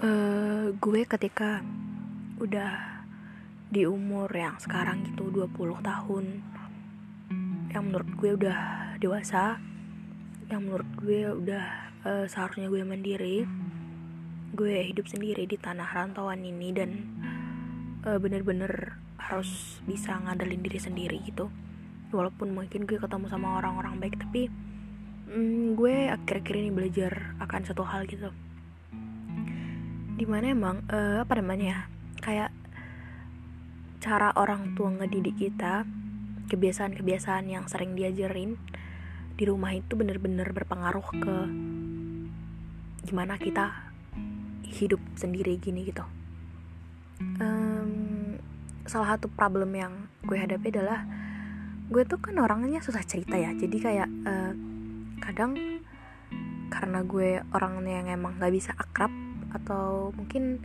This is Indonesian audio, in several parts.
Uh, gue ketika udah di umur yang sekarang gitu 20 tahun yang menurut gue udah dewasa yang menurut gue udah uh, seharusnya gue mandiri gue hidup sendiri di tanah rantauan ini dan uh, bener-bener harus bisa ngandelin diri sendiri gitu. Walaupun mungkin gue ketemu sama orang-orang baik tapi mm, gue akhir-akhir ini belajar akan satu hal gitu di mana emang uh, apa namanya ya kayak cara orang tua ngedidik kita kebiasaan-kebiasaan yang sering diajarin di rumah itu bener-bener berpengaruh ke gimana kita hidup sendiri gini gitu. Um, salah satu problem yang gue hadapi adalah gue tuh kan orangnya susah cerita ya jadi kayak uh, kadang karena gue orangnya yang emang gak bisa akrab atau mungkin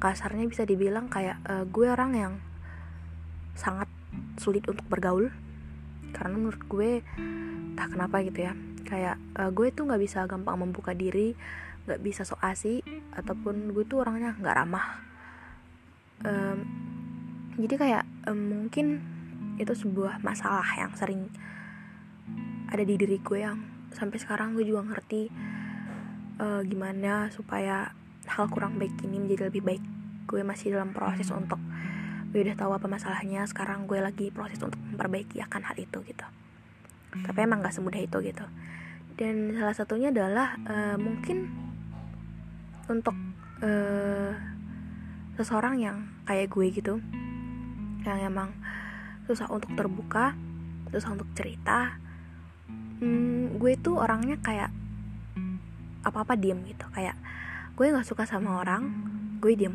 kasarnya bisa dibilang kayak uh, gue orang yang sangat sulit untuk bergaul. Karena menurut gue tak kenapa gitu ya kayak uh, gue tuh nggak bisa gampang membuka diri nggak bisa so asik ataupun gue tuh orangnya nggak ramah. Um, jadi kayak um, mungkin itu sebuah masalah yang sering ada di diri gue yang sampai sekarang gue juga ngerti uh, gimana supaya hal kurang baik ini menjadi lebih baik. Gue masih dalam proses untuk gue udah tahu apa masalahnya sekarang gue lagi proses untuk memperbaiki akan hal itu gitu. Tapi emang gak semudah itu gitu. Dan salah satunya adalah uh, mungkin untuk uh, seseorang yang kayak gue gitu yang emang susah untuk terbuka susah untuk cerita hmm, gue tuh orangnya kayak apa apa diem gitu. Kayak gue nggak suka sama orang gue diem.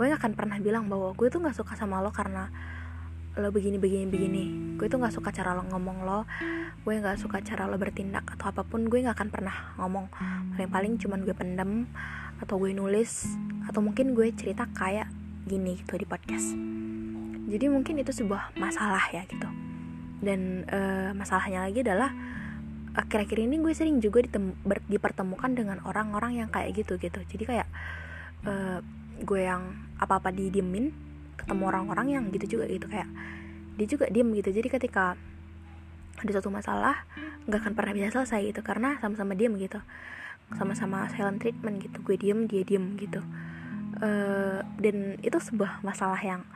Gue gak akan pernah bilang bahwa gue tuh nggak suka sama lo karena lo begini begini begini. Gue tuh nggak suka cara lo ngomong lo gue nggak suka cara lo bertindak atau apa pun gue nggak akan pernah ngomong. Paling paling cuman gue pendem atau gue nulis atau mungkin gue cerita kayak gini gitu di podcast. Jadi mungkin itu sebuah masalah ya gitu. Dan uh, masalahnya lagi adalah akhir-akhir ini gue sering juga dipertemukan dengan orang-orang yang kayak gitu gitu. Jadi kayak uh, gue yang apa-apa didiemin ketemu orang-orang yang gitu juga gitu. Kayak dia juga diem gitu. Jadi ketika ada suatu masalah nggak akan pernah bisa selesai gitu karena sama-sama diem gitu. Sama-sama silent treatment gitu. Gue diem dia diem gitu. Uh, dan itu sebuah masalah yang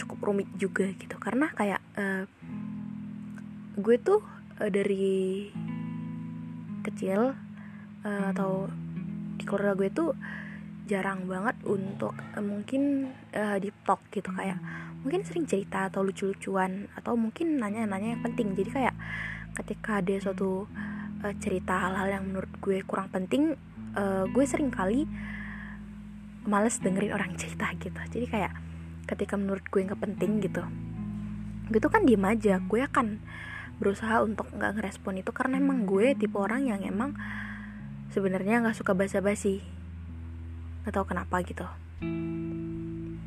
cukup rumit juga gitu. Karena kayak uh, gue tuh uh, dari kecil uh, atau di keluarga gue tuh jarang banget untuk uh, mungkin uh, di talk gitu kayak mungkin sering cerita atau lucu-lucuan atau mungkin nanya-nanya yang penting. Jadi kayak ketika ada suatu uh, cerita hal-hal yang menurut gue kurang penting uh, gue sering kali males dengerin orang cerita gitu. Jadi kayak ketika menurut gue nggak penting gitu gue tuh kan diem aja. Gue akan berusaha untuk nggak ngerespon itu karena emang gue tipe orang yang emang sebenarnya nggak suka basa-basi. Nggak tahu kenapa gitu.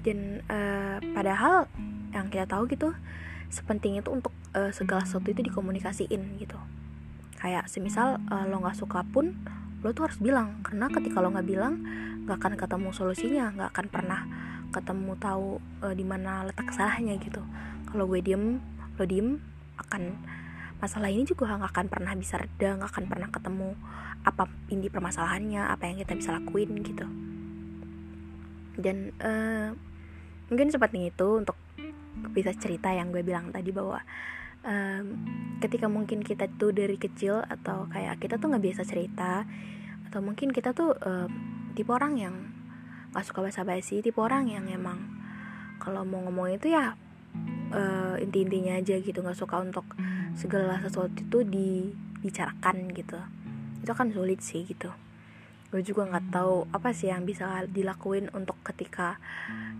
Dan uh, padahal yang kita tahu gitu sepenting itu untuk uh, segala sesuatu itu dikomunikasiin gitu. Kayak semisal uh, lo nggak suka pun lo tuh harus bilang. Karena ketika lo nggak bilang nggak akan ketemu solusinya nggak akan pernah ketemu tahu uh, di mana letak salahnya gitu. Kalau gue diem lo diem akan masalah ini juga nggak akan pernah bisa reda nggak akan pernah ketemu apa ini permasalahannya apa yang kita bisa lakuin gitu. Dan uh, mungkin seperti itu untuk bisa cerita yang gue bilang tadi bahwa um, ketika mungkin kita tuh dari kecil atau kayak kita tuh nggak biasa cerita atau mungkin kita tuh um, tipe orang yang nggak suka basa-basi tipe orang yang emang kalau mau ngomong itu ya uh, inti-intinya aja gitu nggak suka untuk segala sesuatu itu dibicarakan gitu. Itu kan sulit sih gitu. Gue juga nggak tahu apa sih yang bisa dilakuin untuk ketika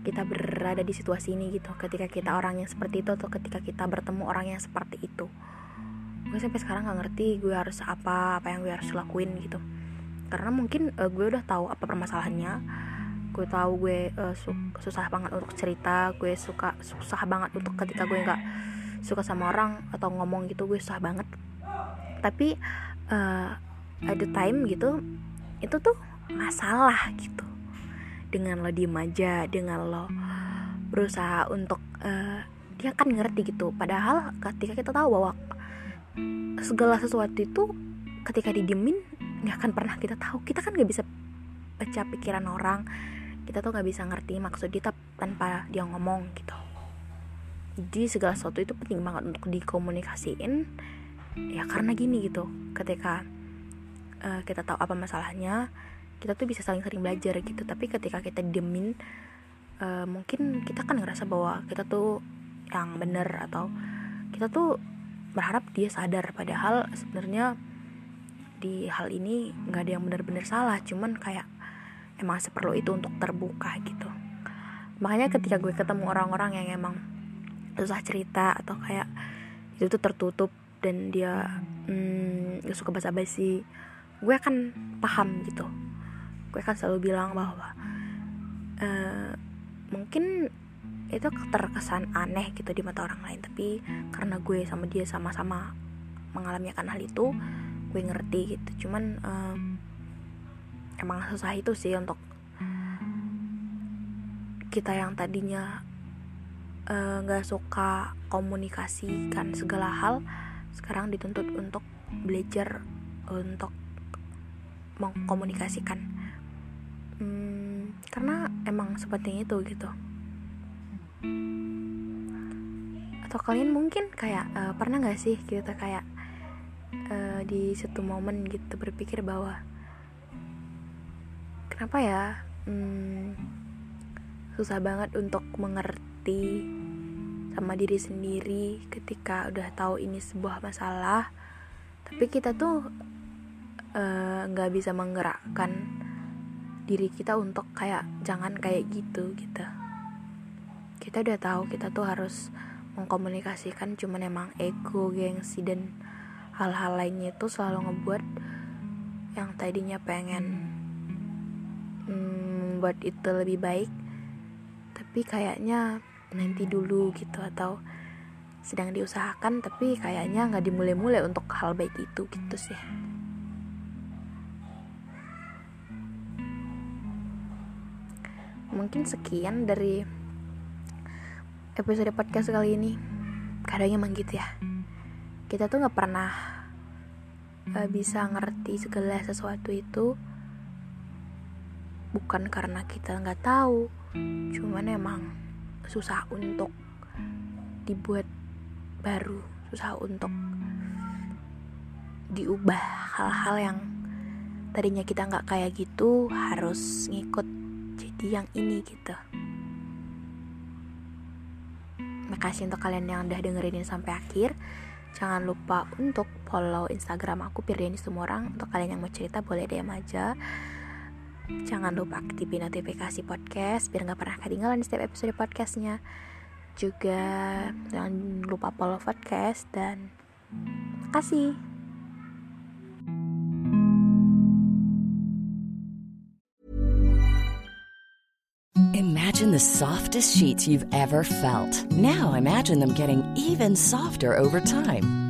kita berada di situasi ini gitu. Ketika kita orang yang seperti itu atau ketika kita bertemu orang yang seperti itu. Gue sampai sekarang nggak ngerti gue harus apa apa yang gue harus lakuin gitu. Karena mungkin uh, gue udah tahu apa permasalahannya. Gue tahu gue uh, su susah banget untuk cerita. Gue suka susah banget untuk ketika gue nggak suka sama orang atau ngomong gitu gue susah banget. Tapi uh, ada time gitu itu tuh masalah gitu. Dengan lo diem aja dengan lo berusaha untuk uh, dia kan ngerti gitu. Padahal ketika kita tahu bahwa segala sesuatu itu ketika didiemin nggak akan pernah kita tahu. Kita kan nggak bisa baca pikiran orang. Kita tuh nggak bisa ngerti maksud dia tanpa dia ngomong gitu jadi segala sesuatu itu penting banget untuk dikomunikasiin. Ya karena gini gitu ketika uh, kita tahu apa masalahnya kita tuh bisa saling sering belajar gitu. Tapi ketika kita diemin uh, mungkin kita kan ngerasa bahwa kita tuh yang bener atau kita tuh berharap dia sadar. Padahal sebenarnya di hal ini nggak ada yang benar-benar salah. Cuman kayak emang seperlu itu untuk terbuka gitu. Makanya ketika gue ketemu orang-orang yang emang susah cerita atau kayak itu tuh tertutup dan dia hmm, gak suka basa-basi gue akan paham gitu. Gue akan selalu bilang bahwa uh, mungkin itu terkesan aneh gitu di mata orang lain tapi karena gue sama dia sama-sama mengalami akan hal itu gue ngerti gitu. Cuman um, emang susah itu sih untuk kita yang tadinya nggak uh, suka komunikasikan segala hal sekarang dituntut untuk belajar untuk mengkomunikasikan. Hmm, karena emang seperti itu gitu. Atau kalian mungkin kayak uh, pernah nggak sih kita kayak uh, di satu momen gitu berpikir bahwa kenapa ya? Hmm, susah banget untuk mengerti sama diri sendiri ketika udah tahu ini sebuah masalah. Tapi kita tuh Eh, nggak uh, bisa menggerakkan diri kita untuk kayak jangan kayak gitu gitu. Kita udah tahu kita tuh harus mengkomunikasikan cuman emang ego gengsi dan hal-hal lainnya itu selalu ngebuat yang tadinya pengen hmm, buat itu lebih baik. Tapi kayaknya nanti dulu gitu atau sedang diusahakan tapi kayaknya nggak dimulai-mulai untuk hal baik itu gitu sih. Mungkin sekian dari episode podcast kali ini. Kadang emang gitu ya. Kita tuh nggak pernah uh, bisa ngerti segala sesuatu itu. Bukan karena kita nggak tahu cuman emang susah untuk dibuat baru susah untuk diubah hal-hal yang tadinya kita nggak kayak gitu harus ngikut jadi yang ini gitu. Makasih untuk kalian yang udah dengerin ini sampai akhir. Jangan lupa untuk follow instagram aku Firdiani semua orang untuk kalian yang mau cerita boleh DM aja jangan lupa aktifin notifikasi podcast biar nggak pernah ketinggalan di setiap episode podcastnya juga jangan lupa follow podcast dan kasih Imagine the softest sheets you've ever felt. Now imagine them getting even softer over time.